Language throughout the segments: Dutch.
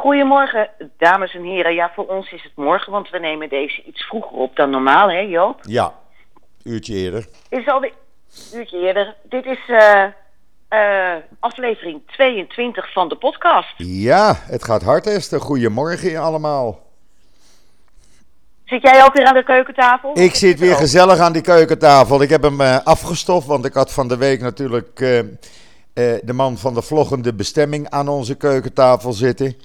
Goedemorgen, dames en heren. Ja, voor ons is het morgen, want we nemen deze iets vroeger op dan normaal, hè Joop? Ja, uurtje eerder. Is alweer uurtje eerder. Dit is eh, eh, aflevering 22 van de podcast. Ja, het gaat hard, Esther. Goedemorgen allemaal. Zit jij ook weer aan de keukentafel? Ik zit weer gezellig aan die keukentafel. Ik heb hem eh, afgestoft, want ik had van de week natuurlijk de man van de vloggende bestemming aan onze keukentafel zitten.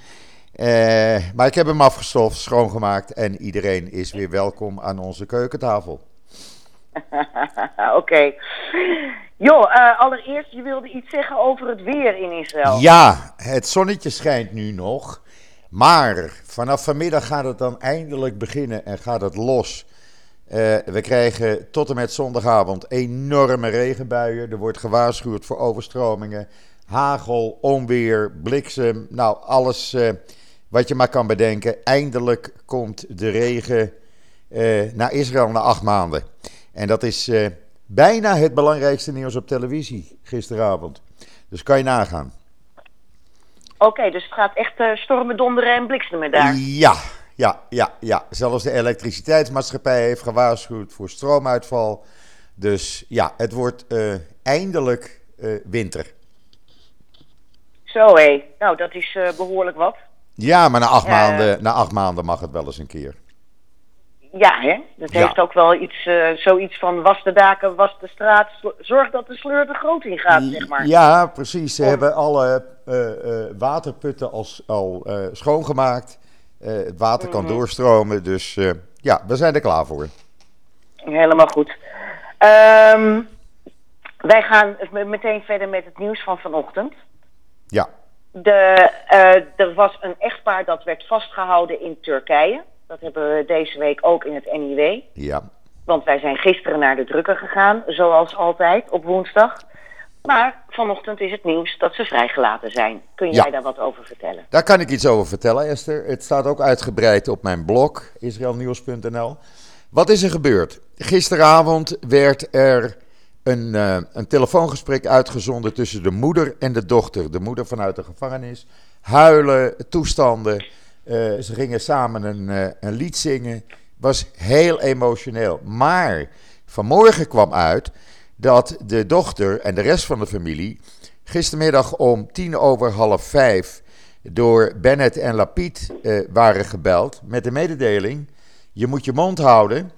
Eh, maar ik heb hem afgestoft, schoongemaakt en iedereen is weer welkom aan onze keukentafel. Oké. Joh, eh, allereerst, je wilde iets zeggen over het weer in Israël. Ja, het zonnetje schijnt nu nog. Maar vanaf vanmiddag gaat het dan eindelijk beginnen en gaat het los. Eh, we krijgen tot en met zondagavond enorme regenbuien. Er wordt gewaarschuwd voor overstromingen, hagel, onweer, bliksem. Nou, alles wat je maar kan bedenken. Eindelijk komt de regen eh, naar Israël na acht maanden. En dat is eh, bijna het belangrijkste nieuws op televisie gisteravond. Dus kan je nagaan. Oké, dus het gaat echt eh, stormen, donderen en bliksemen daar. Ja, ja, ja, ja. Zelfs de elektriciteitsmaatschappij heeft gewaarschuwd voor stroomuitval. Dus ja, het wordt eindelijk winter. Zo hé, nou dat is eh, behoorlijk wat. Ja, maar na acht, Ja. maanden, na acht maanden mag het wel eens een keer. Ja, hè? Dat Ja. heeft ook wel iets, eh, zoiets van was de daken, was de straat, zorg dat de sleur de groot in gaat, zeg maar. Ja, precies. Ze Om- hebben alle eh, eh, waterputten als, al eh, schoongemaakt. Eh, het water kan Mhm. doorstromen, dus eh, ja, we zijn er klaar voor. Helemaal goed. Ehm, wij gaan meteen verder met het nieuws van vanochtend. Ja, De, eh, er was een echtpaar dat werd vastgehouden in Turkije. Dat hebben we deze week ook in het NIW. ja. Want wij zijn gisteren naar de drukker gegaan, zoals altijd, op woensdag. Maar vanochtend is het nieuws dat ze vrijgelaten zijn. Kun Ja. jij daar wat over vertellen? Daar kan ik iets over vertellen, Esther. Het staat ook uitgebreid op mijn blog, israelnieuws.nl. Wat is er gebeurd? Gisteravond werd er een, eh, een telefoongesprek uitgezonden tussen de moeder en de dochter. De moeder vanuit de gevangenis. Huilen, toestanden. Eh, ze gingen samen een, eh, een lied zingen. Was heel emotioneel. Maar vanmorgen kwam uit dat de dochter en de rest van de familie gistermiddag om tien over half vijf door Bennett en Lapid eh, waren gebeld met de mededeling: je moet je mond houden,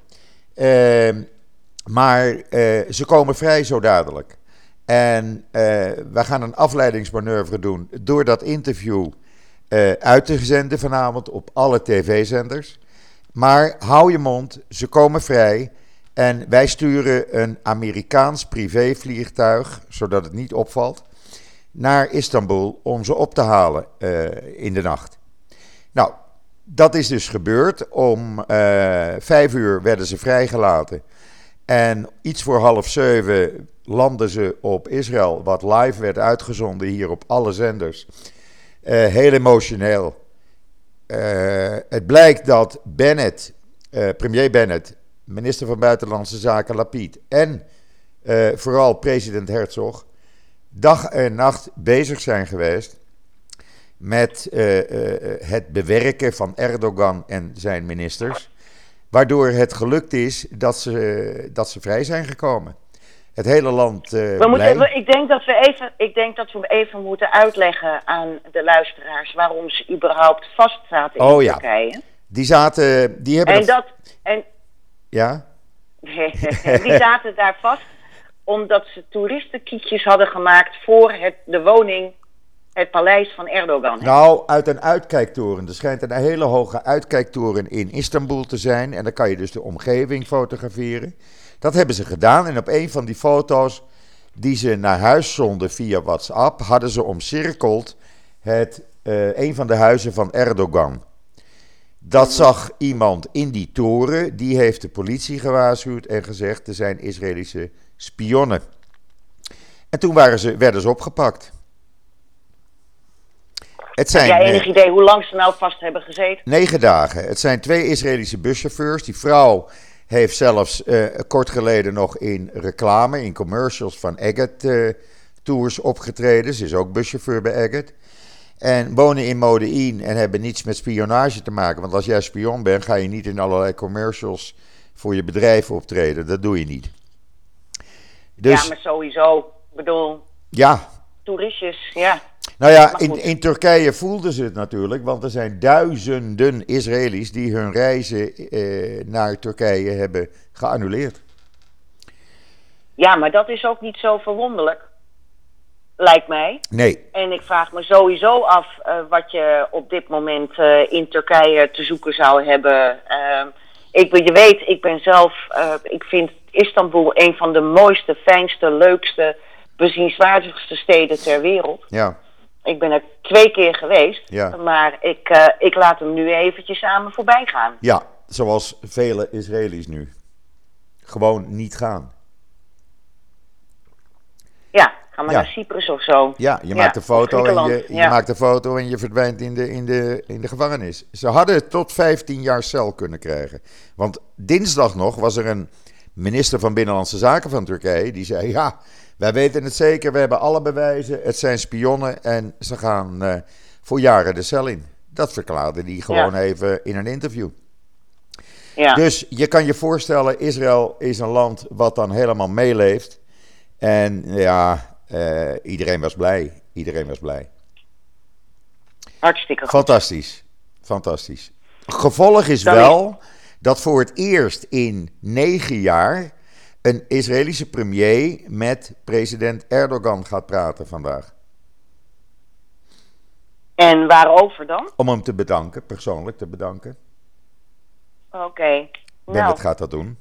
eh, maar eh, ze komen vrij zo dadelijk. En eh, we gaan een afleidingsmanoeuvre doen door dat interview eh, uit te zenden vanavond op alle tv-zenders. Maar hou je mond, ze komen vrij. En wij sturen een Amerikaans privévliegtuig, zodat het niet opvalt, naar Istanbul om ze op te halen in de nacht. Nou, dat is dus gebeurd. Om eh, vijf uur werden ze vrijgelaten. En iets voor half zeven landden ze op Israël, wat live werd uitgezonden hier op alle zenders. Eh, heel emotioneel. Eh, het blijkt dat Bennett, eh, premier Bennett, minister van Buitenlandse Zaken Lapid en vooral president Herzog dag en nacht bezig zijn geweest met het bewerken van Erdogan en zijn ministers, waardoor het gelukt is dat ze, dat ze vrij zijn gekomen. Het hele land eh We moeten, we- ik, denk dat we even, ik denk dat we even moeten uitleggen aan de luisteraars waarom ze überhaupt vast zaten in Oh ja. Turkije. Die zaten, die hebben En, dat, en ja, die zaten daar vast omdat ze toeristenkietjes hadden gemaakt voor het, de woning, het paleis van Erdogan. Nou, uit een uitkijktoren. Er schijnt een hele hoge uitkijktoren in Istanbul te zijn. En dan kan je dus de omgeving fotograferen. Dat hebben ze gedaan. En op een van die foto's die ze naar huis zonden via WhatsApp, hadden ze omcirkeld het, eh, een van de huizen van Erdogan. Dat zag iemand in die toren. Die heeft de politie gewaarschuwd en gezegd: er zijn Israëlische spionnen. En toen waren ze, werden ze opgepakt. Het zijn, Heb jij eh, enig idee hoe lang ze nou vast hebben gezeten? Negen dagen. Het zijn twee Israëlische buschauffeurs. Die vrouw heeft zelfs eh, kort geleden nog in reclame, in commercials van Egged eh, Tours opgetreden. Ze is ook buschauffeur bij Egged. En wonen in Modein en hebben niets met spionage te maken. Want als jij spion bent, ga je niet in allerlei commercials voor je bedrijf optreden. Dat doe je niet. Dus, ja, maar sowieso. Ik bedoel, ja. toeristjes, ja. Nou ja, in, in Turkije voelden ze het natuurlijk, want er zijn duizenden Israëli's die hun reizen eh, naar Turkije hebben geannuleerd. Ja, maar dat is ook niet zo verwonderlijk, lijkt mij. Nee. En ik vraag me sowieso af uh, wat je op dit moment uh, in Turkije te zoeken zou hebben. Uh, ik, je weet, ik ben zelf, ik vind Istanbul een van de mooiste, fijnste, leukste, bezienswaardigste steden ter wereld. Ja. Ik ben er twee keer geweest, ja. maar ik, uh, ik laat hem nu eventjes me voorbij gaan. Ja, zoals vele Israëli's nu. Gewoon niet gaan. Ja, ga maar naar Cyprus of zo. Ja, je, maakt, een foto en je, je maakt een foto en je verdwijnt in de, in, de, in de gevangenis. Ze hadden tot 15 jaar cel kunnen krijgen. Want dinsdag nog was er een minister van Binnenlandse Zaken van Turkije die zei: Ja, wij weten het zeker, we hebben alle bewijzen. Het zijn spionnen en ze gaan uh, voor jaren de cel in. Dat verklaarde hij gewoon even in een interview. Ja. Dus je kan je voorstellen, Israël is een land wat dan helemaal meeleeft. En ja, uh, iedereen was blij. Iedereen was blij. Hartstikke goed. Fantastisch. Fantastisch. Gevolg is wel dat voor het eerst in negen jaar een Israëlische premier met president Erdogan gaat praten vandaag. En waarover dan? Om hem te bedanken, persoonlijk te bedanken. Oké. Okay. Nou. gaat dat doen.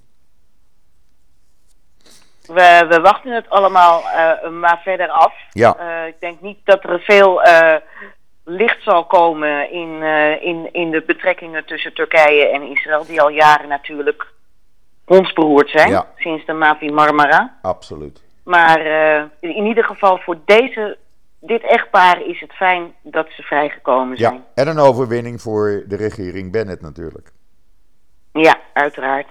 We, we wachten het allemaal uh, maar verder af. Ja. Uh, ik denk niet dat er veel uh, licht zal komen in, in, in de betrekkingen tussen Turkije en Israël, die al jaren natuurlijk hondsberoerd zijn, sinds de Mavi Marmara. Absoluut. Maar in ieder geval voor deze, dit echtpaar is het fijn dat ze vrijgekomen zijn. Ja, en een overwinning voor de regering Bennett natuurlijk. Ja, uiteraard.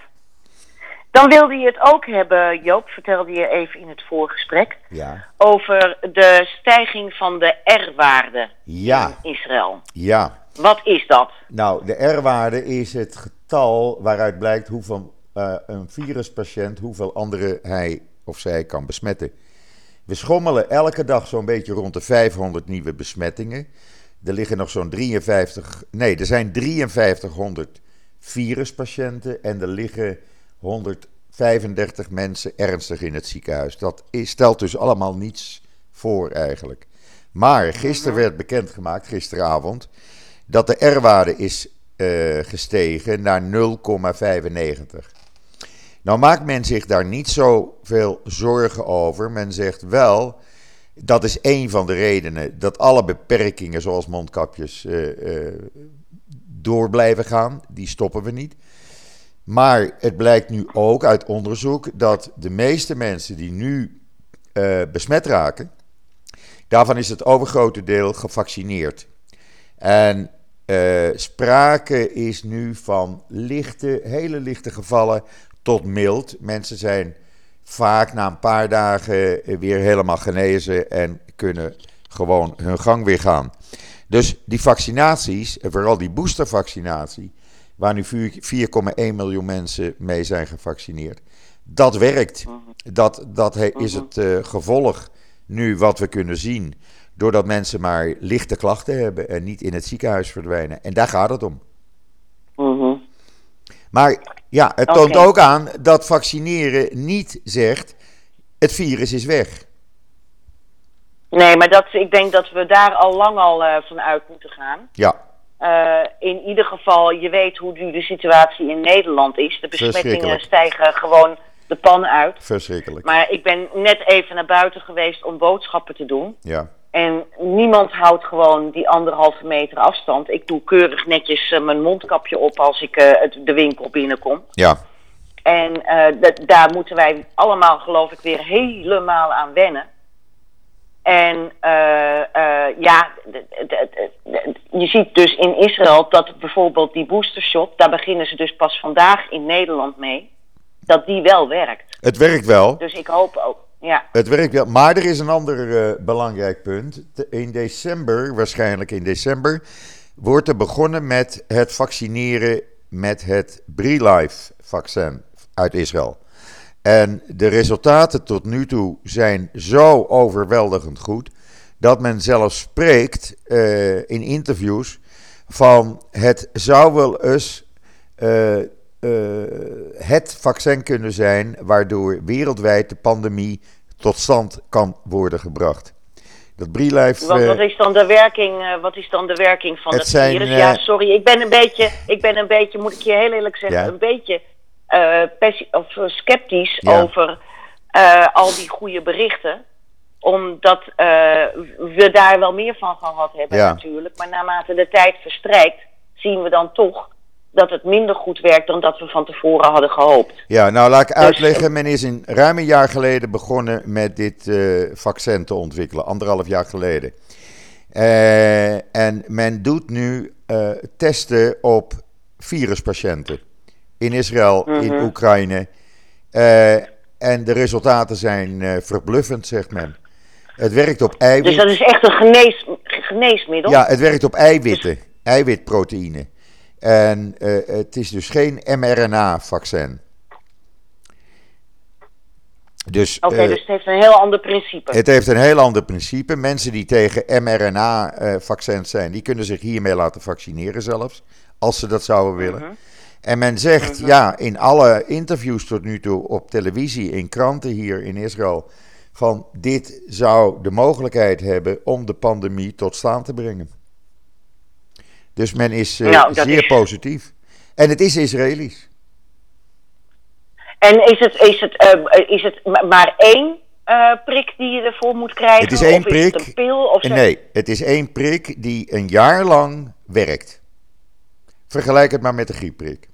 Dan wilde je het ook hebben, Joop, vertelde je even in het voorgesprek. Ja. Over de stijging van de R-waarde ja. in Israël. Ja. Wat is dat? Nou, de R-waarde is het getal waaruit blijkt hoeveel uh, een viruspatiënt, hoeveel anderen hij of zij kan besmetten. We schommelen elke dag zo'n beetje rond de 500 nieuwe besmettingen. Er liggen nog zo'n 53, nee, er zijn 5300 viruspatiënten en er liggen 135 mensen ernstig in het ziekenhuis. Dat stelt dus allemaal niets voor eigenlijk. Maar gisteren werd bekendgemaakt, gisteravond, dat de R-waarde is uh, gestegen naar 0,95. Nou maakt men zich daar niet zoveel zorgen over. Men zegt wel, dat is een van de redenen dat alle beperkingen zoals mondkapjes uh, uh, door blijven gaan. Die stoppen we niet. Maar het blijkt nu ook uit onderzoek dat de meeste mensen die nu uh, besmet raken, daarvan is het overgrote deel gevaccineerd. En sprake is nu van lichte, hele lichte gevallen tot mild. Mensen zijn vaak na een paar dagen weer helemaal genezen en kunnen gewoon hun gang weer gaan. Dus die vaccinaties, en vooral die boostervaccinatie, waar nu 4,1 miljoen mensen mee zijn gevaccineerd. Dat werkt. Mhm. Dat, dat is mhm. het uh, gevolg nu wat we kunnen zien. Doordat mensen maar lichte klachten hebben en niet in het ziekenhuis verdwijnen. En daar gaat het om. Mhm. Maar ja, het toont ook aan dat vaccineren niet zegt: het virus is weg. Nee, maar dat, ik denk dat we daar al lang al uh, van uit moeten gaan. Ja. Uh, in ieder geval, je weet hoe nu de situatie in Nederland is. De besmettingen stijgen gewoon de pan uit. Verschrikkelijk. Maar ik ben net even naar buiten geweest om boodschappen te doen. Ja. En niemand houdt gewoon die anderhalve meter afstand. Ik doe keurig netjes uh, mijn mondkapje op als ik uh, de winkel binnenkom. Ja. En daar moeten wij allemaal, geloof ik, weer helemaal aan wennen. En ja, je ziet dus in Israël dat bijvoorbeeld die boostershot, daar beginnen ze dus pas vandaag in Nederland mee, dat die wel werkt. Het werkt wel. Dus ik hoop ook. Ja. Het werkt wel. Maar er is een ander uh, belangrijk punt. In december, waarschijnlijk in december, wordt er begonnen met het vaccineren met het Brilife-vaccin uit Israël. En de resultaten tot nu toe zijn zo overweldigend goed dat men zelfs spreekt uh, in interviews van het zou wel eens uh, het vaccin kunnen zijn waardoor wereldwijd de pandemie tot stand kan worden gebracht. Dat Brilife, wat, wat, is dan de werking, wat is dan de werking van het, het zijn, virus? ja, sorry, ik ben een beetje, ik ben een beetje, moet ik je heel eerlijk zeggen, ja. een beetje of sceptisch ja. over al die goede berichten omdat we daar wel meer van gehad hebben natuurlijk. Maar naarmate de tijd verstrijkt, zien we dan toch dat het minder goed werkt dan dat we van tevoren hadden gehoopt. Ja, nou laat ik dus, uitleggen. Men is in ruim een jaar geleden begonnen met dit uh, vaccin te ontwikkelen. Anderhalf jaar geleden. Uh, en men doet nu uh, testen op viruspatiënten. In Israël, mm -hmm. in mhm. Oekraïne. en de resultaten zijn verbluffend, zegt men. Het werkt op eiwit. Dus dat is echt een genees, geneesmiddel? Ja, het werkt op eiwitten, eiwitproteïne. En uh, het is dus geen mRNA-vaccin. Dus, Oké, okay, uh, dus het heeft een heel ander principe. Het heeft een heel ander principe. Mensen die tegen mRNA-vaccins zijn, die kunnen zich hiermee laten vaccineren zelfs. Als ze dat zouden willen. Mm -hmm. En men zegt, -hmm. ja, in alle interviews tot nu toe op televisie, in kranten hier in Israël van dit zou de mogelijkheid hebben om de pandemie tot staan te brengen. Dus men is uh, nou, zeer is... positief. En het is Israëlisch. En is het, is het, uh, is het maar één uh, prik die je ervoor moet krijgen? Het is één of prik. Is het een pil? Of nee, het is één prik die een jaar lang werkt. Vergelijk het maar met de griepprik.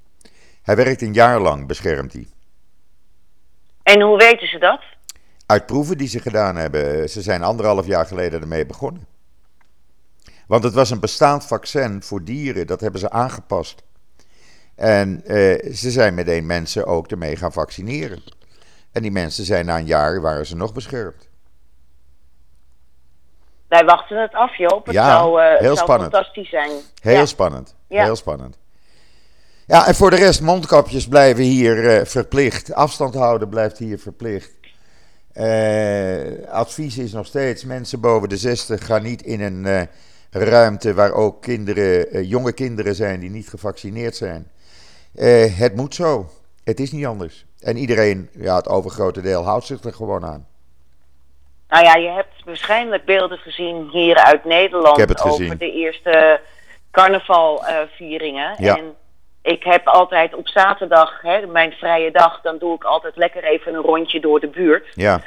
Hij werkt een jaar lang, beschermt hij. En hoe weten ze dat? Uit proeven die ze gedaan hebben. Ze zijn anderhalf jaar geleden ermee begonnen. Want het was een bestaand vaccin voor dieren, dat hebben ze aangepast. En eh, ze zijn meteen mensen ook ermee gaan vaccineren. En die mensen zijn na een jaar, waren ze nog beschermd. Wij wachten het af, Joop. Het ja, zou, uh, heel zou spannend. fantastisch zijn. Heel ja. spannend. Ja. Heel spannend. Ja, en voor de rest, mondkapjes blijven hier uh, verplicht. Afstand houden blijft hier verplicht. Uh, advies is nog steeds: mensen boven de 60 gaan niet in een ruimte waar ook kinderen, uh, jonge kinderen zijn die niet gevaccineerd zijn. het moet zo. Het is niet anders. En iedereen, ja, het overgrote deel, houdt zich er gewoon aan. Nou ja, je hebt waarschijnlijk beelden gezien hier uit Nederland over de eerste carnavalvieringen. Ja. En ik heb altijd op zaterdag, hè, mijn vrije dag, dan doe ik altijd lekker even een rondje door de buurt. Ja.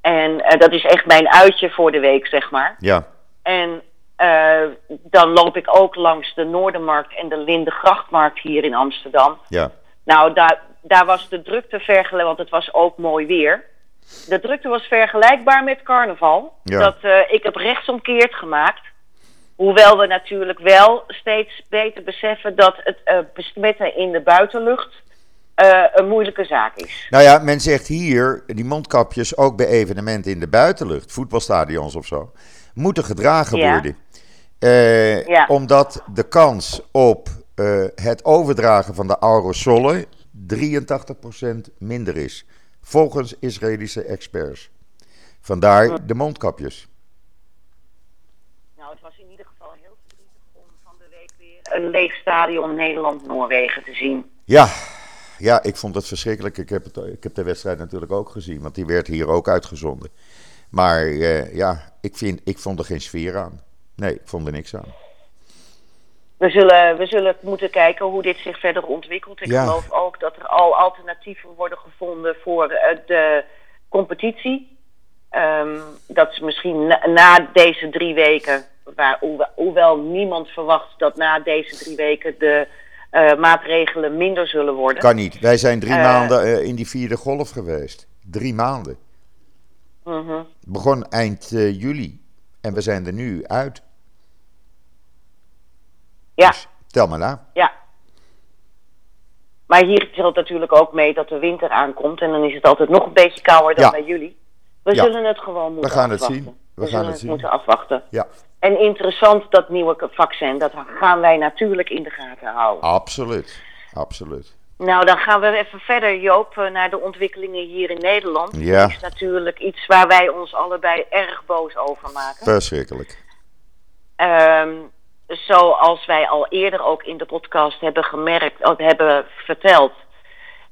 En uh, dat is echt mijn uitje voor de week, zeg maar. Ja. En uh, dan loop ik ook langs de Noordermarkt en de Lindegrachtmarkt hier in Amsterdam. Ja. Nou, daar, daar was de drukte vergelijkbaar, want het was ook mooi weer. De drukte was vergelijkbaar met carnaval. Ja. Dat uh, ik heb rechtsomkeerd gemaakt. Hoewel we natuurlijk wel steeds beter beseffen dat het uh, besmetten in de buitenlucht uh, een moeilijke zaak is. Nou ja, men zegt hier, die mondkapjes ook bij evenementen in de buitenlucht, voetbalstadions of zo, moeten gedragen ja. worden. Uh, ja. Omdat de kans op het overdragen van de aerosolen 83% minder is, volgens Israëlische experts. Vandaar de mondkapjes. een leeg stadion Nederland-Noorwegen te zien. Ja, ja, ik vond het verschrikkelijk. Ik heb, het, ik heb de wedstrijd natuurlijk ook gezien, want die werd hier ook uitgezonden. Maar uh, ja, ik, vind, ik vond er geen sfeer aan. Nee, ik vond er niks aan. We zullen, we zullen moeten kijken hoe dit zich verder ontwikkelt. Ik Ja. geloof ook dat er al alternatieven worden gevonden voor eh, de competitie. Ehm, dat ze misschien na, na deze drie weken, waar, hoewel, niemand verwacht dat na deze drie weken de eh, maatregelen minder zullen worden. Kan niet. Wij zijn drie Eh. maanden in die vierde golf geweest. Drie maanden. Mhm. Het begon eind juli. En we zijn er nu uit. Ja, Dus tel maar na. ja. Maar hier telt natuurlijk ook mee dat de winter aankomt. En dan is het altijd nog een beetje kouder dan Ja. bij jullie. We Ja. zullen het gewoon moeten We gaan het afwachten. zien. We We, gaan zullen het het zien. moeten afwachten. Ja, En interessant dat nieuwe vaccin, dat gaan wij natuurlijk in de gaten houden. absoluut. Absoluut. Nou, dan gaan we even verder, Joop, eh, naar de ontwikkelingen hier in Nederland. Ja. Dat is natuurlijk iets waar wij ons allebei erg boos over maken. Verschrikkelijk. Ehm, zoals wij al eerder ook in de podcast hebben gemerkt, hebben verteld,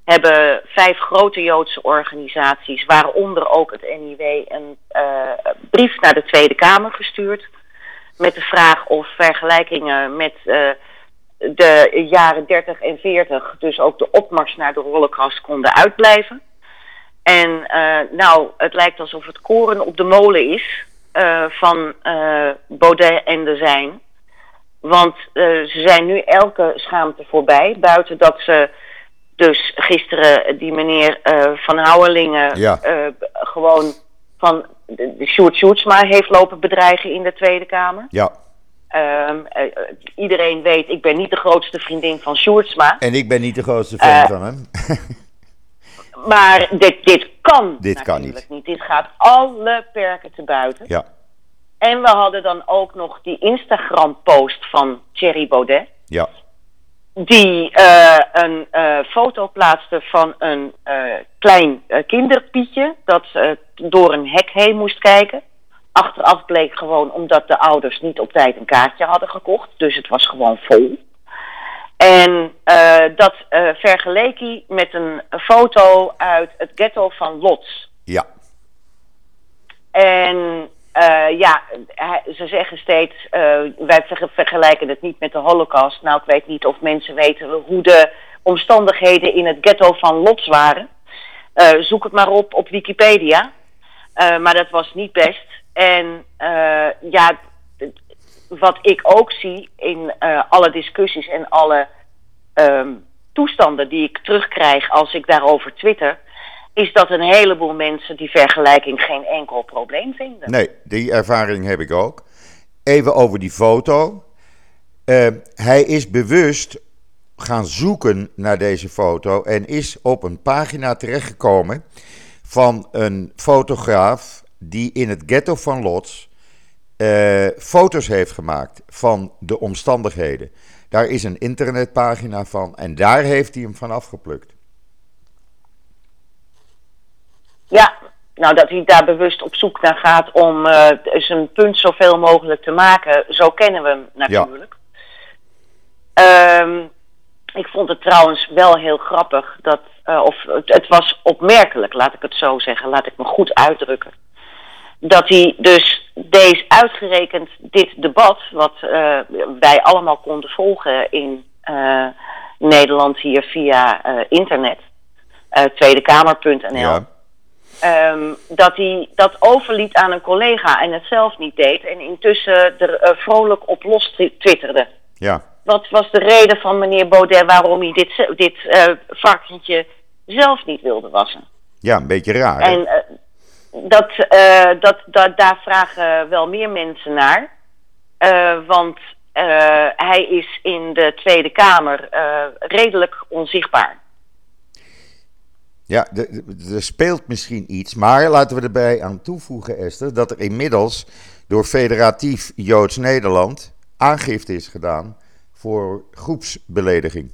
hebben vijf grote Joodse organisaties, waaronder ook het NIW, een eh, brief naar de Tweede Kamer gestuurd. Met de vraag of vergelijkingen met eh, de jaren 30 en 40, dus ook de opmars naar de Holocaust, konden uitblijven. En eh, nou, het lijkt alsof het koren op de molen is van Baudet en de zijn. Want eh, ze zijn nu elke schaamte voorbij. Buiten dat ze dus gisteren die meneer eh, Van Houwelingen Ja. eh, gewoon van de, de Sjoerd Sjoerdsma heeft lopen bedreigen in de Tweede Kamer. Ja. Ehm, eh, eh, iedereen weet, ik ben niet de grootste vriendin van Sjoerdsma. En ik ben niet de grootste fan van hem. Maar dit, dit kan Dit kan natuurlijk niet. Dit gaat alle perken te buiten. ja. En we hadden dan ook nog die Instagram-post van Thierry Baudet. Ja. Die eh, een eh, foto plaatste van een eh, klein kinderpietje. Dat door een hek heen moest kijken. Achteraf bleek gewoon omdat de ouders niet op tijd een kaartje hadden gekocht. Dus het was gewoon vol. En dat vergeleek hij met een foto uit het ghetto van Lodz. Ja. En eh, ja, ze zeggen steeds, eh, wij ver- vergelijken het niet met de holocaust. Nou, ik weet niet of mensen weten hoe de omstandigheden in het ghetto van Lodz waren. Eh, zoek het maar op op Wikipedia. Maar dat was niet best. En ja, wat ik ook zie in alle discussies en alle ehm, toestanden die ik terugkrijg als ik daarover twitter, is dat een heleboel mensen die vergelijking geen enkel probleem vinden. Nee, die ervaring heb ik ook. Even over die foto. Eh, hij is bewust gaan zoeken naar deze foto en is op een pagina terechtgekomen van een fotograaf die in het ghetto van Lodz eh, foto's heeft gemaakt van de omstandigheden. Daar is een internetpagina van en daar heeft hij hem van afgeplukt. Ja, nou dat hij daar bewust op zoek naar gaat om eh, zijn punt zoveel mogelijk te maken, zo kennen we hem natuurlijk. Ehm, ik vond het trouwens wel heel grappig dat, eh, of het, het was opmerkelijk, laat ik het zo zeggen, laat ik me goed uitdrukken. Dat hij dus deze uitgerekend dit debat, wat eh, wij allemaal konden volgen in eh, Nederland hier via eh, internet, eh tweedekamer.nl. Ja, Ehm, dat hij dat overliet aan een collega en het zelf niet deed. En intussen er eh, vrolijk op los twi- twitterde. ja, Wat was de reden van meneer Baudet waarom hij dit, dit eh, varkentje zelf niet wilde wassen? ja, een beetje raar. hè? En eh, dat, dat, dat, daar vragen wel meer mensen naar. Want hij is in de Tweede Kamer redelijk onzichtbaar. Ja, er speelt misschien iets, maar laten we erbij aan toevoegen, Esther, dat er inmiddels door Federatief Joods Nederland aangifte is gedaan voor groepsbelediging.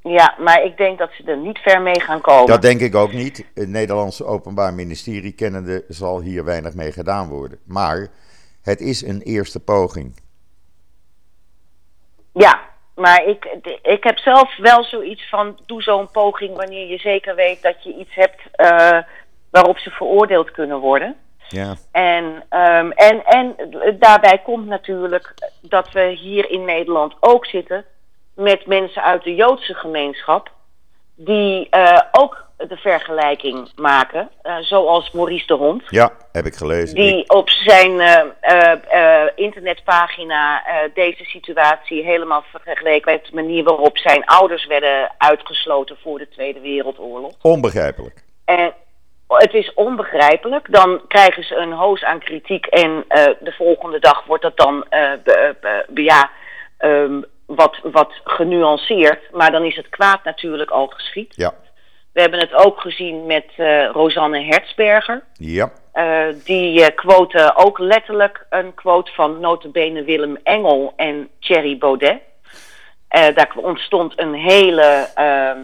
Ja, maar ik denk dat ze er niet ver mee gaan komen. Dat denk ik ook niet. Het Nederlandse Openbaar Ministerie kennende zal hier weinig mee gedaan worden. Maar het is een eerste poging. Ja, maar ik, ik heb zelf wel zoiets van: doe zo'n poging wanneer je zeker weet dat je iets hebt eh, waarop ze veroordeeld kunnen worden. Ja, En, ehm, en, en daarbij komt natuurlijk dat we hier in Nederland ook zitten met mensen uit de Joodse gemeenschap, die eh, ook de vergelijking maken, eh, zoals Maurice de Hond. ja heb ik gelezen. Die op zijn eh, eh, internetpagina deze situatie helemaal vergeleken met de manier waarop zijn ouders werden uitgesloten voor de Tweede Wereldoorlog. Onbegrijpelijk. En het is onbegrijpelijk. Dan krijgen ze een hoos aan kritiek en de volgende dag wordt dat dan be- be- be- ja, ehm, wat, wat genuanceerd. Maar dan is het kwaad natuurlijk al geschied. Ja, We hebben het ook gezien met uh, Rosanne Hertzberger. Ja. Uh, die uh, quote ook letterlijk een quote van notabene Willem Engel en Thierry Baudet. daar ontstond een hele ehm,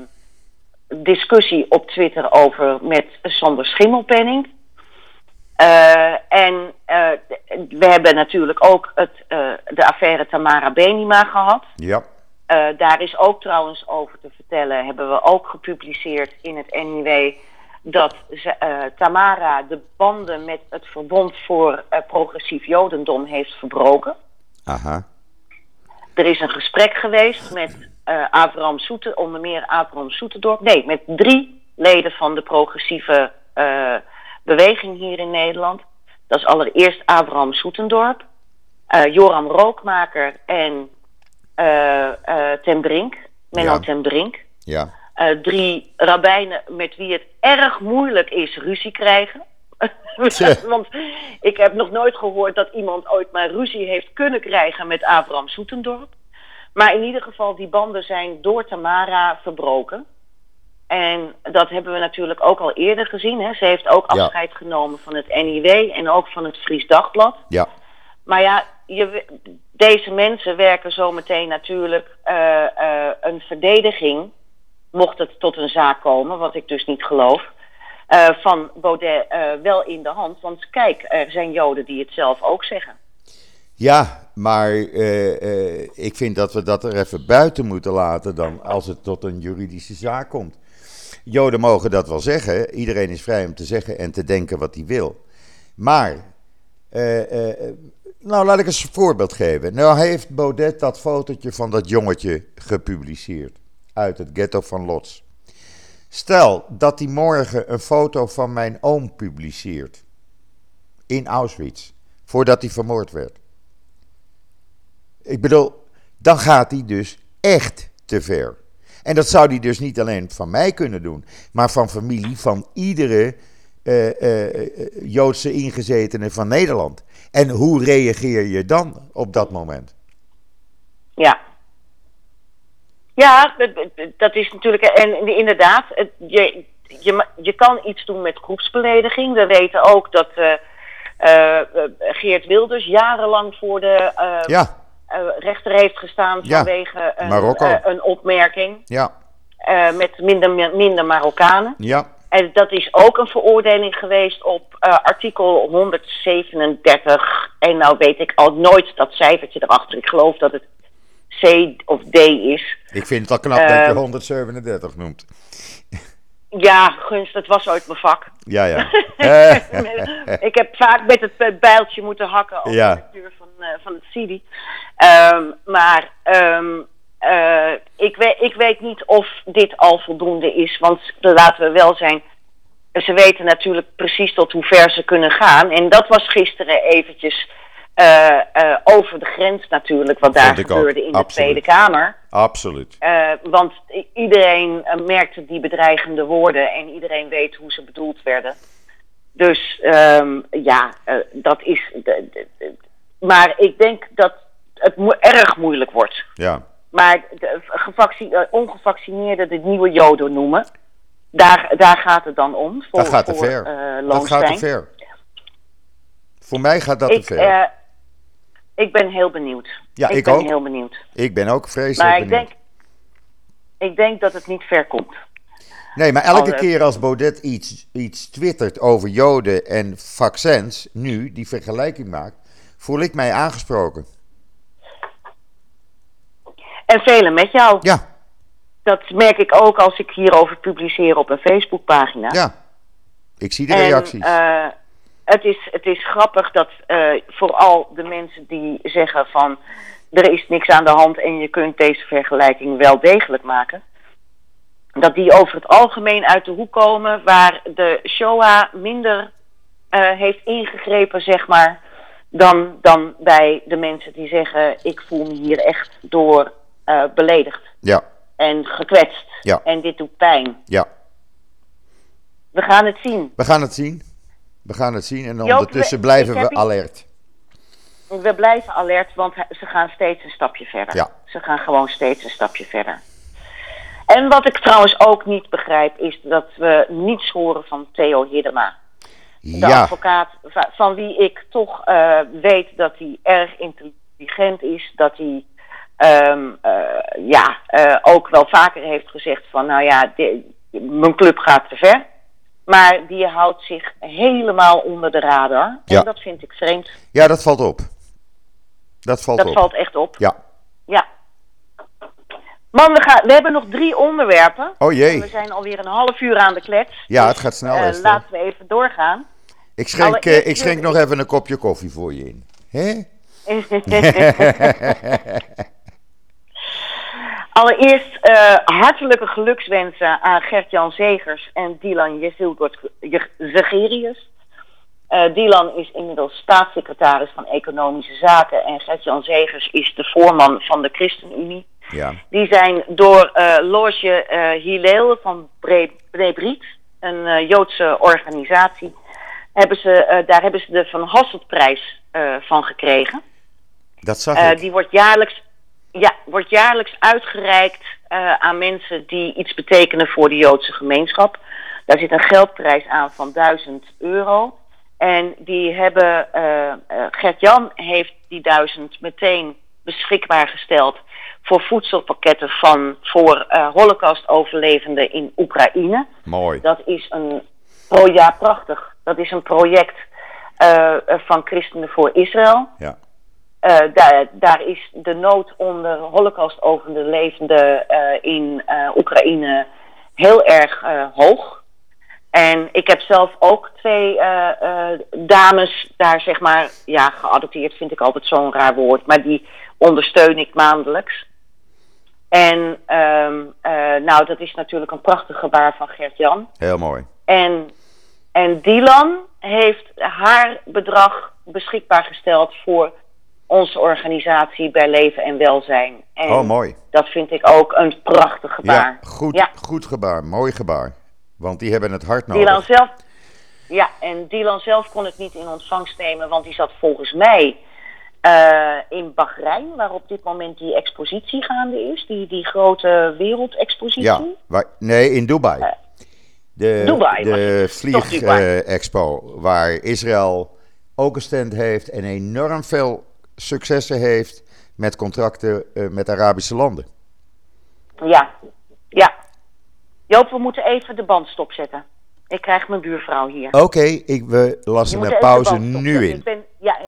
discussie op Twitter over met Sander Schimmelpenning. en we hebben natuurlijk ook het, de affaire Tamara Benima gehad. Ja. Uh, daar is ook trouwens over te vertellen, hebben we ook gepubliceerd in het NIW, dat ze, uh, Tamara de banden met het Verbond voor uh, Progressief Jodendom heeft verbroken. Aha. Er is een gesprek geweest met Abraham Soete, onder meer Abraham Soetendorp. Nee, met drie leden van de progressieve beweging hier in Nederland. Dat is allereerst Abraham Soetendorp, Joram Rookmaker en ten Brink, Menno ja. ten Brink. Ja. Uh, drie rabbijnen met wie het erg moeilijk is ruzie krijgen. Want ik heb nog nooit gehoord dat iemand ooit maar ruzie heeft kunnen krijgen met Abraham Soetendorp. Maar in ieder geval, die banden zijn door Tamara verbroken. En dat hebben we natuurlijk ook al eerder gezien. Hè. Ze heeft ook afscheid ja. genomen van het NIW en ook van het Fries Dagblad. Ja. Maar ja, je, deze mensen werken zometeen natuurlijk uh, uh, een verdediging, mocht het tot een zaak komen, wat ik dus niet geloof, uh, van Baudet wel in de hand. Want kijk, er zijn Joden die het zelf ook zeggen. Ja, maar ik vind dat we dat er even buiten moeten laten dan als het tot een juridische zaak komt. Joden mogen dat wel zeggen. Iedereen is vrij om te zeggen en te denken wat hij wil. Maar nou, laat ik eens een voorbeeld geven. Nou heeft Baudet dat fotootje van dat jongetje gepubliceerd. Uit het ghetto van Lots. Stel dat hij morgen een foto van mijn oom publiceert. In Auschwitz. Voordat hij vermoord werd. Ik bedoel, dan gaat hij dus echt te ver. En dat zou hij dus niet alleen van mij kunnen doen, maar van familie van iedere uh, uh, Joodse ingezetene van Nederland. En hoe reageer je dan op dat moment? Ja. Ja, dat is natuurlijk. En inderdaad, je, je, je kan iets doen met groepsbelediging. We weten ook dat uh, uh, Geert Wilders jarenlang voor de uh, ja. rechter heeft gestaan vanwege een, een, opmerking. Ja. met minder, minder Marokkanen. Ja. En dat is ook een veroordeling geweest op uh, artikel 137. En nou weet ik al nooit dat cijfertje erachter. Ik geloof dat het C of D is. Ik vind het al knap uh, dat je 137 ehm, noemt. Ja, gunst, dat was ooit mijn vak. Ja, ja. ik heb vaak met het bijltje moeten hakken over ja. de van, uh, van het CD. Um, maar um, uh, ik, weet, ik weet niet of dit al voldoende is, want laten we wel zijn. Ze weten natuurlijk precies tot hoe ver ze kunnen gaan. En dat was gisteren eventjes uh, uh, over de grens natuurlijk, wat daar gebeurde in de Tweede Kamer. Absoluut. want iedereen merkte die bedreigende woorden en iedereen weet hoe ze bedoeld werden. Dus um, ja, dat is. maar ik denk dat het mo erg moeilijk wordt. Ja. Maar de ongevaccineerden de nieuwe Joden noemen, daar, daar gaat het dan om. Voor, dat gaat te voor, ver. Uh, dat gaat te ver. Voor mij gaat dat ik, te ver. Uh, ik ben heel benieuwd. Ja, ik, ik ben ook. heel benieuwd. Ik ben ook vreselijk maar ik benieuwd. Denk, ik denk dat het niet ver komt. Nee, maar elke keer als Baudet iets, iets twittert over Joden en vaccins, nu die vergelijking maakt, voel ik mij aangesproken. En velen met jou. Ja. Dat merk ik ook als ik hierover publiceer op een Facebookpagina. Ja, ik zie de reacties. En, uh, het, is, het is grappig dat uh, vooral de mensen die zeggen van... er is niks aan de hand en je kunt deze vergelijking wel degelijk maken... dat die over het algemeen uit de hoek komen... waar de Shoah minder uh, heeft ingegrepen, zeg maar... Dan, dan bij de mensen die zeggen... ik voel me hier echt door uh, beledigd. Ja. En gekwetst. Ja. En dit doet pijn. Ja. We gaan het zien. We gaan het zien. We gaan het zien en Joop, ondertussen we- blijven we alert. We blijven alert, want ze gaan steeds een stapje verder. Ja. Ze gaan gewoon steeds een stapje verder. En wat ik trouwens ook niet begrijp, is dat we niets horen van Theo Hiddema. De Ja, advocaat va- van wie ik toch eh, weet dat hij erg intelligent is. Dat hij ehm, eh, ja, eh, ook wel vaker heeft gezegd van nou ja, de- mijn club gaat te ver. Maar die houdt zich helemaal onder de radar. Ja. En dat vind ik vreemd. ja, dat valt op. Dat valt Dat op. valt echt op. Ja. Ja. Man, we, gaan, we hebben nog drie onderwerpen. Oh We jee. zijn alweer een half uur aan de klets. Ja, Dus, het gaat snel, eh, laten we even doorgaan. Ik schenk, ik schenk nog even een kopje koffie voor je in. Hè? Allereerst eh, hartelijke gelukswensen aan Gert-Jan Zegers en Dylan Jezilgot Zegerius. Eh Dylan is inmiddels staatssecretaris van Economische Zaken en Gert-Jan Zegers is de voorman van de ChristenUnie. Ja. Die zijn door eh Loge eh Hillel van Bre Brebriet, een Joodse organisatie, hebben ze, daar hebben ze de Van Hasseltprijs van gekregen. Dat zag ik. die wordt jaarlijks, ja, wordt jaarlijks uitgereikt eh, aan mensen die iets betekenen voor de Joodse gemeenschap. Daar zit een geldprijs aan van 1000 euro. En die hebben, eh, Gert-Jan heeft die 1000 meteen beschikbaar gesteld voor voedselpakketten van, voor Holocaust-overlevenden in Oekraïne. Mooi. Dat is een pro ja, prachtig. Dat is een project van Christenen voor Israël. Ja. Eh, daar, daar is de nood onder Holocaust-overlevenden eh in eh, Oekraïne heel erg hoog. En ik heb zelf ook twee dames daar, zeg maar, ja, geadopteerd vind ik altijd zo'n raar woord, maar die ondersteun ik maandelijks. En ehm, eh, nou, dat is natuurlijk een prachtig gebaar van Gert-Jan. Heel mooi. En, en Dylan heeft haar bedrag beschikbaar gesteld voor onze organisatie bij Leven en Welzijn. En Oh, mooi. dat vind ik ook een prachtig gebaar. Ja, goed, Ja. goed gebaar. Mooi gebaar. Want die hebben het hard nodig. Dylan zelf, ja, en Dylan zelf kon het niet in ontvangst nemen, want die zat volgens mij eh, in Bahrein, waar op dit moment die expositie gaande is, die, die grote wereldexpositie. Ja, waar, nee, in Dubai. Eh, De, Dubai de. Vlieg-expo, waar Israël ook een stand heeft en enorm veel successen heeft met contracten eh, met Arabische landen. Ja, ja. Joop, we moeten even de band stopzetten. Ik krijg mijn buurvrouw hier. Oké, ik, we lassen de pauze nu in. Ik ben, ja,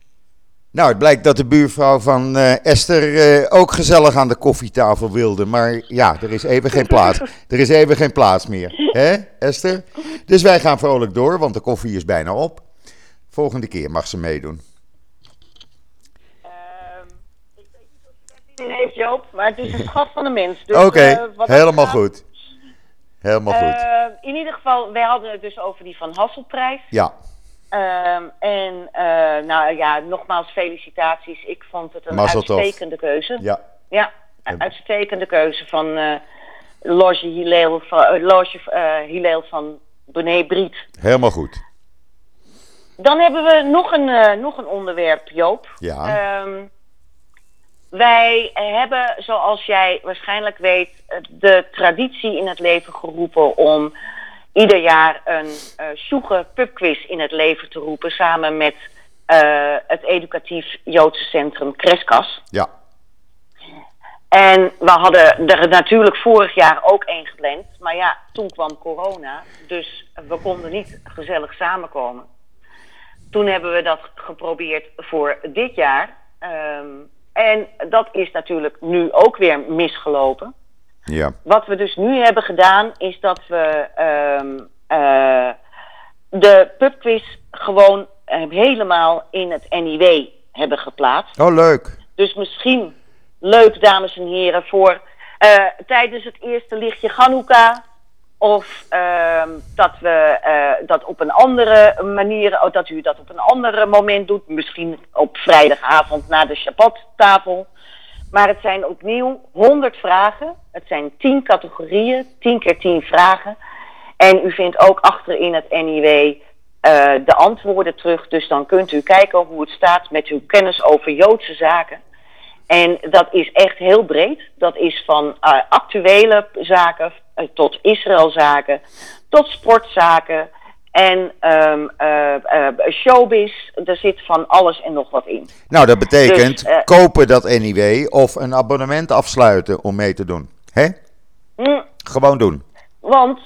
Nou, het blijkt dat de buurvrouw van eh, Esther eh, ook gezellig aan de koffietafel wilde. Maar ja, er is even geen plaats. Er is even geen plaats meer. Hè, Esther? Dus wij gaan vrolijk door, want de koffie is bijna op. Volgende keer mag ze meedoen. ehm, ik weet niet of je daar zin in heeft, Joop, maar het is een schat van de mens. Dus, Oké, eh, helemaal gaat- goed. Helemaal goed. Eh, in ieder geval, wij hadden het dus over die Van Hasselprijs. Ja, Ehm, en eh, nou ja, nogmaals felicitaties. Ik vond het een uitstekende keuze. ja. Ja, een uitstekende keuze van eh Loge Hillel van, Loge, Hillel van Briet. Helemaal goed. Dan hebben we nog een, nog een onderwerp, Joop. Ja. Ehm, wij hebben, zoals jij waarschijnlijk weet, de traditie in het leven geroepen om ieder jaar een eh Sjoege pubquiz in het leven te roepen. Samen met eh, het educatief Joodse centrum Kreskas. Ja, En we hadden er natuurlijk vorig jaar ook één gepland. Maar ja, toen kwam corona. Dus we konden niet gezellig samenkomen. Toen hebben we dat geprobeerd voor dit jaar. Ehm, en dat is natuurlijk nu ook weer misgelopen. ja. Wat we dus nu hebben gedaan, is dat we eh, de pubquiz gewoon eh, helemaal in het NIW hebben geplaatst. Oh, leuk. Dus misschien leuk, dames en heren, voor eh, tijdens het eerste lichtje Ganouka. Of ehm, dat we eh, dat op een andere manier, oh, dat u dat op een ander moment doet. Misschien op vrijdagavond na de Shabbat-tafel. Maar het zijn opnieuw 100 vragen. Het zijn 10 categorieën, 10 keer 10 vragen. En u vindt ook achterin het NIW eh, de antwoorden terug. Dus dan kunt u kijken hoe het staat met uw kennis over Joodse zaken. En dat is echt heel breed. Dat is van uh, actuele zaken tot Israëlzaken, tot sportzaken en um, uh, showbiz. Er zit van alles en nog wat in. Nou, dat betekent dus, kopen dat anyway of een abonnement afsluiten om mee te doen. Hè? Mm, Gewoon doen. Want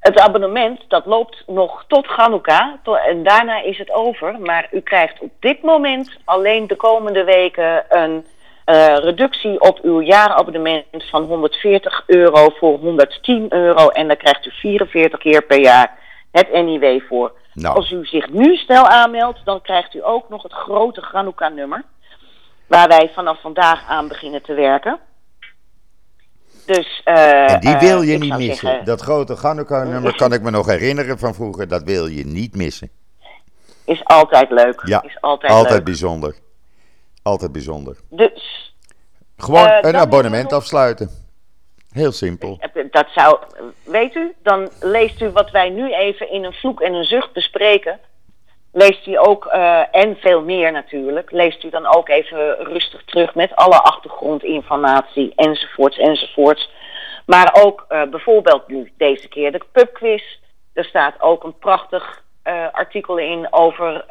het abonnement dat loopt nog tot Hanukkah en daarna is het over. Maar u krijgt op dit moment alleen de komende weken een uh, reductie op uw jaarabonnement van 140 euro voor 110 euro. En dan krijgt u 44 keer per jaar het NIW voor. Nou. Als u zich nu snel aanmeldt, dan krijgt u ook nog het grote Hanukkah-nummer. Waar wij vanaf vandaag aan beginnen te werken. Dus, uh, en die wil je niet missen. dat grote Hanukkah-nummer kan ik me nog herinneren van vroeger. Dat wil je niet missen. Is altijd leuk. Ja, is altijd, altijd bijzonder. Altijd bijzonder. Dus. Gewoon uh, een abonnement afsluiten. Heel simpel. Dat zou, weet u, dan leest u wat wij nu even in een vloek en een zucht bespreken. Leest u ook, uh, en veel meer natuurlijk, leest u dan ook even rustig terug met alle achtergrondinformatie enzovoorts enzovoorts. Maar ook uh, bijvoorbeeld nu deze keer de pubquiz. Er staat ook een prachtig uh, artikel in over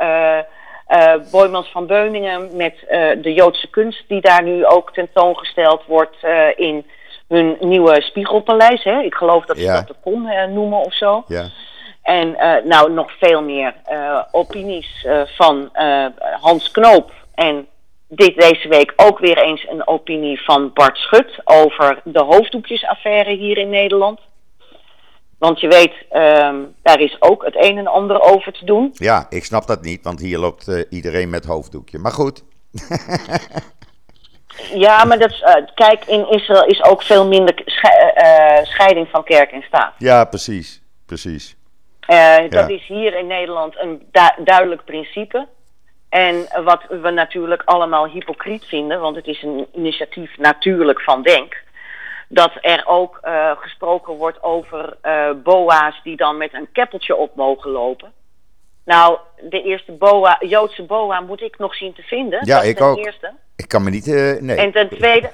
uh, Boymans van Beuningen met uh, de Joodse kunst die daar nu ook tentoongesteld wordt uh, in hun nieuwe Spiegelpaleis. Hè? Ik geloof dat ze ja. dat de Kom noemen of zo. Ja. En nou nog veel meer opinies van Hans Knoop. En dit deze week ook weer eens een opinie van Bart Schut over de hoofddoekjesaffaire hier in Nederland. Want je weet, um, daar is ook het een en ander over te doen. Ja, ik snap dat niet, want hier loopt uh, iedereen met hoofddoekje. Maar goed. ja, maar dat, uh, kijk, in Israël is ook veel minder uh, scheiding van kerk en staat. Ja, precies. precies. dat is hier in Nederland een du duidelijk principe. En wat we natuurlijk allemaal hypocriet vinden, want het is een initiatief natuurlijk van Denk dat er ook uh, gesproken wordt over uh, boa's die dan met een keppeltje op mogen lopen. Nou, de eerste boa, Joodse boa moet ik nog zien te vinden. Ja, ik ook. Eerste. Ik kan me niet, uh, nee. En ten tweede,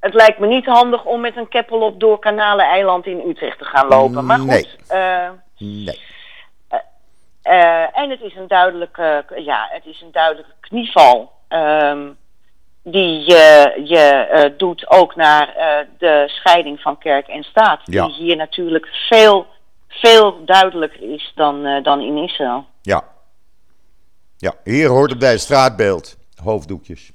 het lijkt me niet handig om met een keppel op door Kanalen-eiland in Utrecht te gaan lopen. Maar goed. Nee. nee. en het is een duidelijke, ja, het is een duidelijke knieval. Um, die je, je uh, doet ook naar uh, de scheiding van kerk en staat. Ja. Die hier natuurlijk veel, veel duidelijker is dan, uh, dan in Israël. Ja. Ja, hier hoort het bij het straatbeeld. Hoofddoekjes.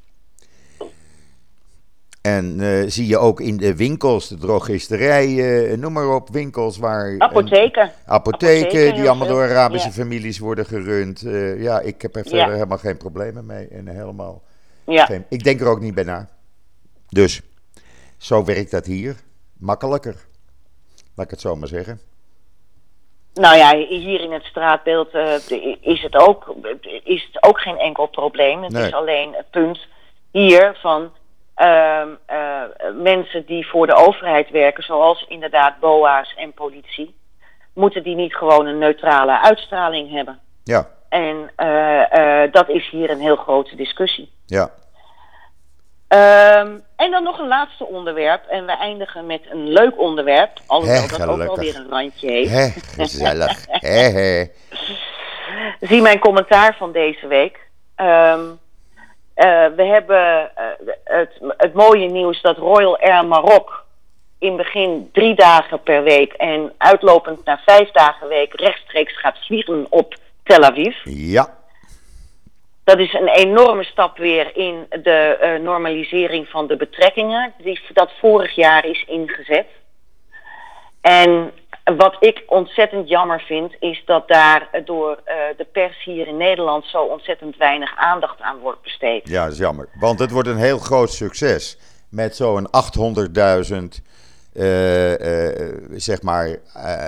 En zie je ook in de winkels, de drogisterijen, noem maar op, winkels waar... Apotheken. apotheken, apotheken die allemaal door Arabische ja. families worden gerund. ja, ik heb er verder ja. helemaal geen problemen mee. En helemaal ja. Ik denk er ook niet bij na. Dus, zo werkt dat hier. Makkelijker. Laat ik het zo maar zeggen. Nou ja, hier in het straatbeeld uh, is, het ook, is het ook geen enkel probleem. Het nee. is alleen het punt hier van uh, uh, mensen die voor de overheid werken, zoals inderdaad BOA's en politie, moeten die niet gewoon een neutrale uitstraling hebben. Ja. En uh, dat is hier een heel grote discussie. Ja. Um, en dan nog een laatste onderwerp. En we eindigen met een leuk onderwerp. Alhoewel dat ook wel weer een randje heeft. He, gezellig. he, he. Zie mijn commentaar van deze week. Um, uh, we hebben uh, het, het mooie nieuws dat Royal Air Maroc in begin drie dagen per week en uitlopend naar vijf dagen per week rechtstreeks gaat vliegen op Tel Aviv. Ja. Dat is een enorme stap weer in de uh, normalisering van de betrekkingen, die dat vorig jaar is ingezet. En wat ik ontzettend jammer vind, is dat daar door uh, de pers hier in Nederland zo ontzettend weinig aandacht aan wordt besteed. Ja, dat is jammer. Want het wordt een heel groot succes. Met zo'n 800.000 uh, zeg maar,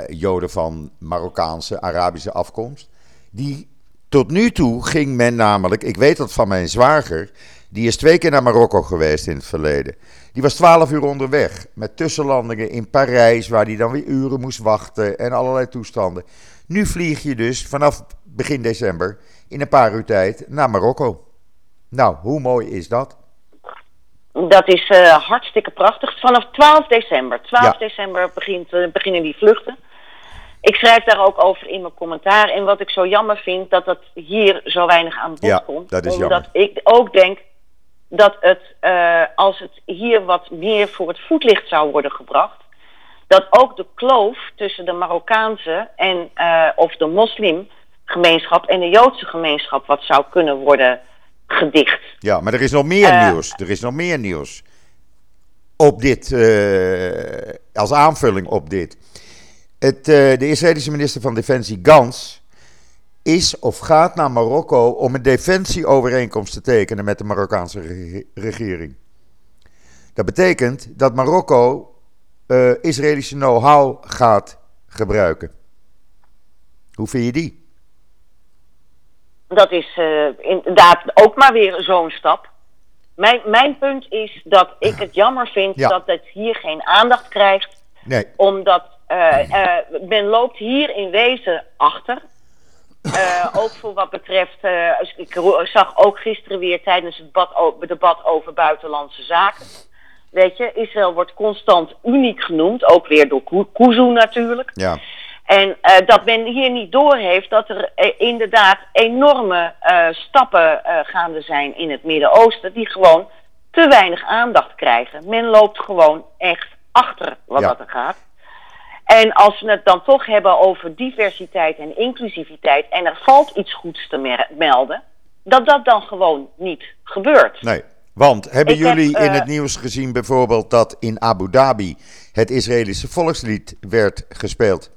Joden van Marokkaanse, Arabische afkomst. Die tot nu toe ging men namelijk, ik weet dat van mijn zwager, die is twee keer naar Marokko geweest in het verleden. Die was twaalf uur onderweg met tussenlandingen in Parijs, waar hij dan weer uren moest wachten en allerlei toestanden. Nu vlieg je dus vanaf begin december in een paar uur tijd naar Marokko. Nou, hoe mooi is dat? Dat is uh, hartstikke prachtig. Vanaf 12 december. 12 december begint, uh, beginnen die vluchten. Ik schrijf daar ook over in mijn commentaar. En wat ik zo jammer vind, dat dat hier zo weinig aan bod ja, komt. Dat is omdat jammer. ik ook denk dat het, uh, als het hier wat meer voor het voetlicht zou worden gebracht, dat ook de kloof tussen de Marokkaanse en of de moslimgemeenschap en de Joodse gemeenschap wat zou kunnen worden gedicht. Ja, maar er is nog meer nieuws. Er is nog meer nieuws. Op dit, als aanvulling op dit. Het, uh, de Israëlische minister van Defensie Gans is of gaat naar Marokko om een defensieovereenkomst te tekenen met de Marokkaanse re regering. Dat betekent dat Marokko uh, Israëlische know-how gaat gebruiken. Hoe vind je die? Dat is uh, inderdaad ook maar weer zo'n stap. Mijn, mijn punt is dat ik het jammer vind ja. dat het hier geen aandacht krijgt. Nee. Omdat men loopt hier in wezen achter. ook voor wat betreft. ik zag ook gisteren weer tijdens het debat, over buitenlandse zaken. Weet je, Israël wordt constant uniek genoemd. Ook weer door Kuzu natuurlijk. Ja. En uh, dat men hier niet doorheeft dat er uh, inderdaad enorme uh, stappen gaande zijn in het Midden-Oosten die gewoon te weinig aandacht krijgen. Men loopt gewoon echt achter wat Ja. dat er gaat. En als we het dan toch hebben over diversiteit en inclusiviteit en er valt iets goeds te melden, dat dat dan gewoon niet gebeurt. Nee. Want hebben Ik heb, jullie in eh, het nieuws gezien bijvoorbeeld dat in Abu Dhabi het Israëlische volkslied werd gespeeld?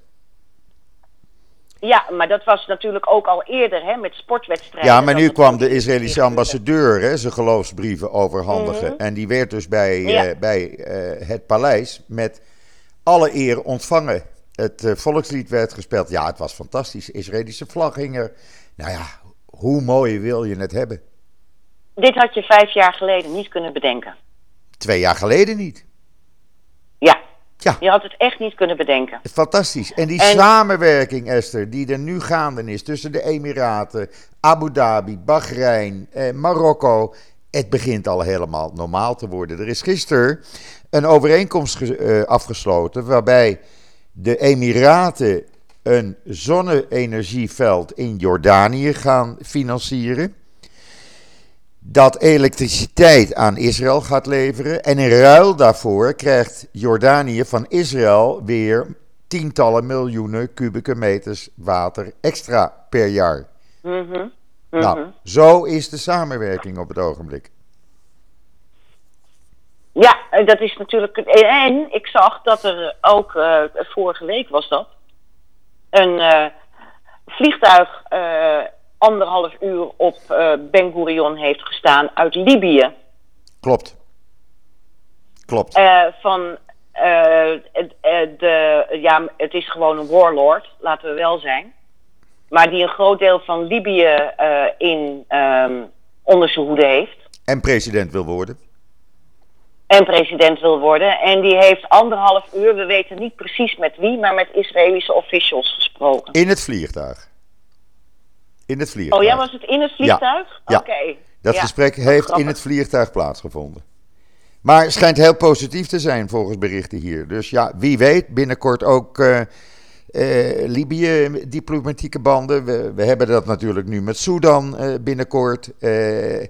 Ja, maar dat was natuurlijk ook al eerder hè, met sportwedstrijden. Ja, maar nu kwam de Israëlische ambassadeur hè, zijn geloofsbrieven overhandigen. Mhm. En die werd dus bij, Ja. eh, bij eh, het paleis met alle eer ontvangen. Het eh, volkslied werd gespeeld. Ja, het was fantastisch. Israëlische vlag hing er. Nou ja, hoe mooi wil je het hebben? Dit had je vijf jaar geleden niet kunnen bedenken. Twee jaar geleden niet. Ja, Ja, je had het echt niet kunnen bedenken. fantastisch. En die En- samenwerking, Esther, die er nu gaande is tussen de Emiraten, Abu Dhabi, Bahrein, eh, Marokko. Het begint al helemaal normaal te worden. Er is gisteren een overeenkomst eh, afgesloten waarbij de Emiraten een zonne-energieveld in Jordanië gaan financieren. Dat elektriciteit aan Israël gaat leveren. En in ruil daarvoor krijgt Jordanië van Israël weer tientallen miljoenen kubieke meters water extra per jaar. Mhm. Mhm. Nou, zo is de samenwerking op het ogenblik. Ja, en dat is natuurlijk. En ik zag dat er ook, eh, vorige week was dat, een eh, vliegtuig eh, anderhalf uur op Ben Gurion heeft gestaan uit Libië. Klopt. Klopt. Van de, ja, het is gewoon een warlord, laten we wel zijn. Maar die een groot deel van Libië eh, in, ehm, onder zijn hoede heeft. En president wil worden. En president wil worden. En die heeft anderhalf uur, we weten niet precies met wie, maar met Israëlische officials gesproken. In het vliegtuig. In het vliegtuig. Oh ja, was het in het vliegtuig? Ja. Oké. Dat Ja, gesprek heeft in het vliegtuig plaatsgevonden. Maar het schijnt heel positief te zijn volgens berichten hier. Dus ja, wie weet, binnenkort ook eh, eh, Libië, diplomatieke banden. We, we hebben dat natuurlijk nu met Sudan eh, binnenkort. Eh,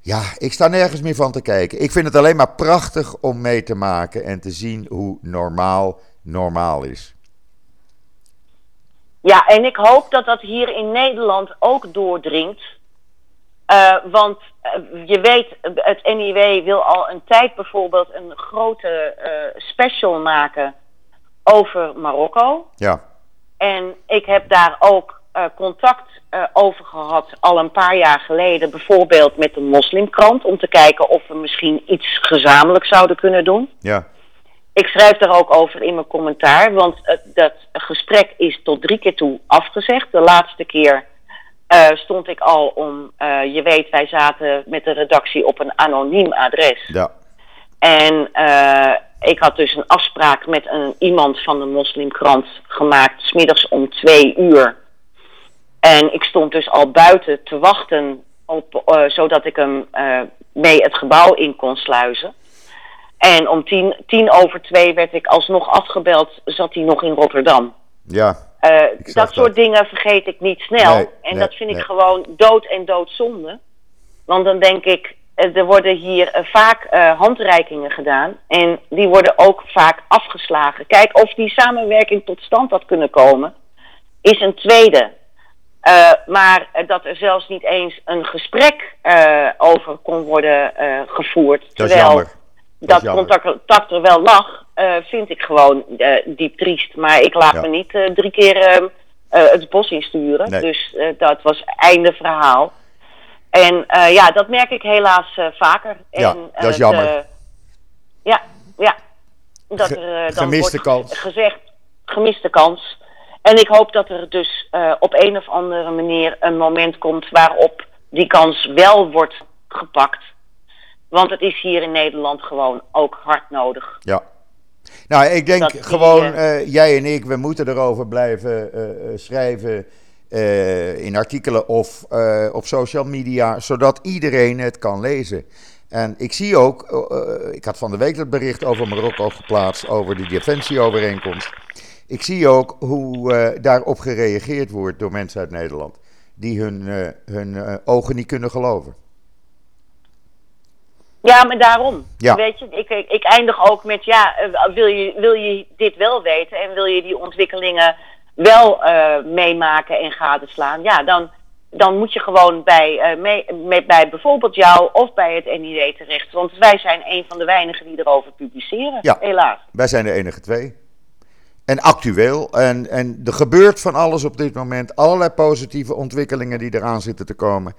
ja, ik sta nergens meer van te kijken. Ik vind het alleen maar prachtig om mee te maken en te zien hoe normaal normaal is. Ja, en ik hoop dat dat hier in Nederland ook doordringt. Want je weet, het NIW wil al een tijd bijvoorbeeld een grote special maken over Marokko. Ja, En ik heb daar ook eh, contact eh, over gehad al een paar jaar geleden, bijvoorbeeld met de moslimkrant, om te kijken of we misschien iets gezamenlijk zouden kunnen doen. ja, Ik schrijf daar ook over in mijn commentaar, want het, dat gesprek is tot drie keer toe afgezegd. De laatste keer eh, stond ik al om, eh, je weet, wij zaten met de redactie op een anoniem adres. ja. En eh, ik had dus een afspraak met een, iemand van de moslimkrant gemaakt, smiddags om twee uur. En ik stond dus al buiten te wachten, op, eh, zodat ik hem eh, mee het gebouw in kon sluizen. En om tien, tien over twee werd ik alsnog afgebeld, zat hij nog in Rotterdam. Ja. Uh, zag dat soort dingen vergeet ik niet snel. Nee, en nee, dat vind ik gewoon dood en doodzonde. Want dan denk ik, eh, er worden hier eh, vaak eh, handreikingen gedaan. En die worden ook vaak afgeslagen. Kijk, of die samenwerking tot stand had kunnen komen, is een tweede. Eh, maar eh, dat er zelfs niet eens een gesprek eh, over kon worden eh, gevoerd. Dat terwijl. Dat dat contact, er wel lag, eh, vind ik gewoon eh, diep triest. Maar ik laat Ja. me niet eh, drie keer eh, eh, het bos insturen. Nee. Dus eh, dat was einde verhaal. En eh, ja, dat merk ik helaas eh, vaker. Ja, en, dat is eh, jammer. de- ja, ja. Dat er dan gemiste wordt kans. gezegd, gemiste kans. En ik hoop dat er dus op een of andere manier een moment komt waarop die kans wel wordt gepakt. Want het is hier in Nederland gewoon ook hard nodig. Ja. Nou, ik denk Dat gewoon, jij en ik, we moeten erover blijven schrijven eh, in artikelen of eh, op social media, zodat iedereen het kan lezen. En ik zie ook, eh, ik had van de week het bericht over Marokko geplaatst, over die defensieovereenkomst. Ik zie ook hoe daarop gereageerd wordt door mensen uit Nederland, die hun, hun ogen niet kunnen geloven. Ja, maar daarom. Ja. Weet je, ik, ik, ik eindig ook met, ja, wil je, wil je dit wel weten en wil je die ontwikkelingen wel eh, meemaken en gadeslaan? Ja, dan, dan moet je gewoon bij, mee, met, bij bijvoorbeeld jou of bij het NID terecht. Want wij zijn een van de weinigen die erover publiceren, Ja. helaas. Wij zijn de enige twee. En actueel. En, en er gebeurt van alles op dit moment. Allerlei positieve ontwikkelingen die eraan zitten te komen.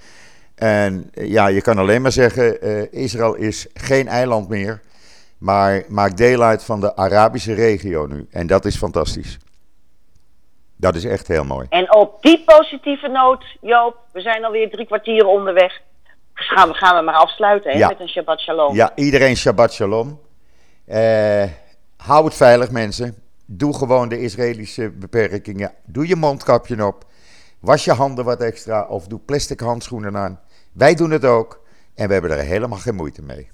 En eh, ja, je kan alleen maar zeggen: Israël is geen eiland meer. Maar maakt deel uit van de Arabische regio nu. En dat is fantastisch. Dat is echt heel mooi. En op die positieve noot, Joop, we zijn alweer drie kwartier onderweg. Dus gaan we, gaan we maar afsluiten hè, Ja. met een Shabbat Shalom. Ja, iedereen Shabbat Shalom. Eh, hou het veilig, mensen. Doe gewoon de Israëlische beperkingen. Doe je mondkapje op. Was je handen wat extra of doe plastic handschoenen aan. Wij doen het ook en we hebben er helemaal geen moeite mee.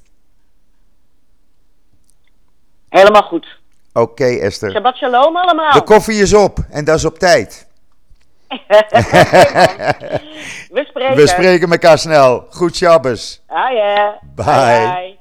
Helemaal goed. Oké, Esther. Shabbat Shalom allemaal. De koffie is op en dat is op tijd. we spreken. We spreken elkaar snel. Goed Shabbos. Ah ja. Bye. bye.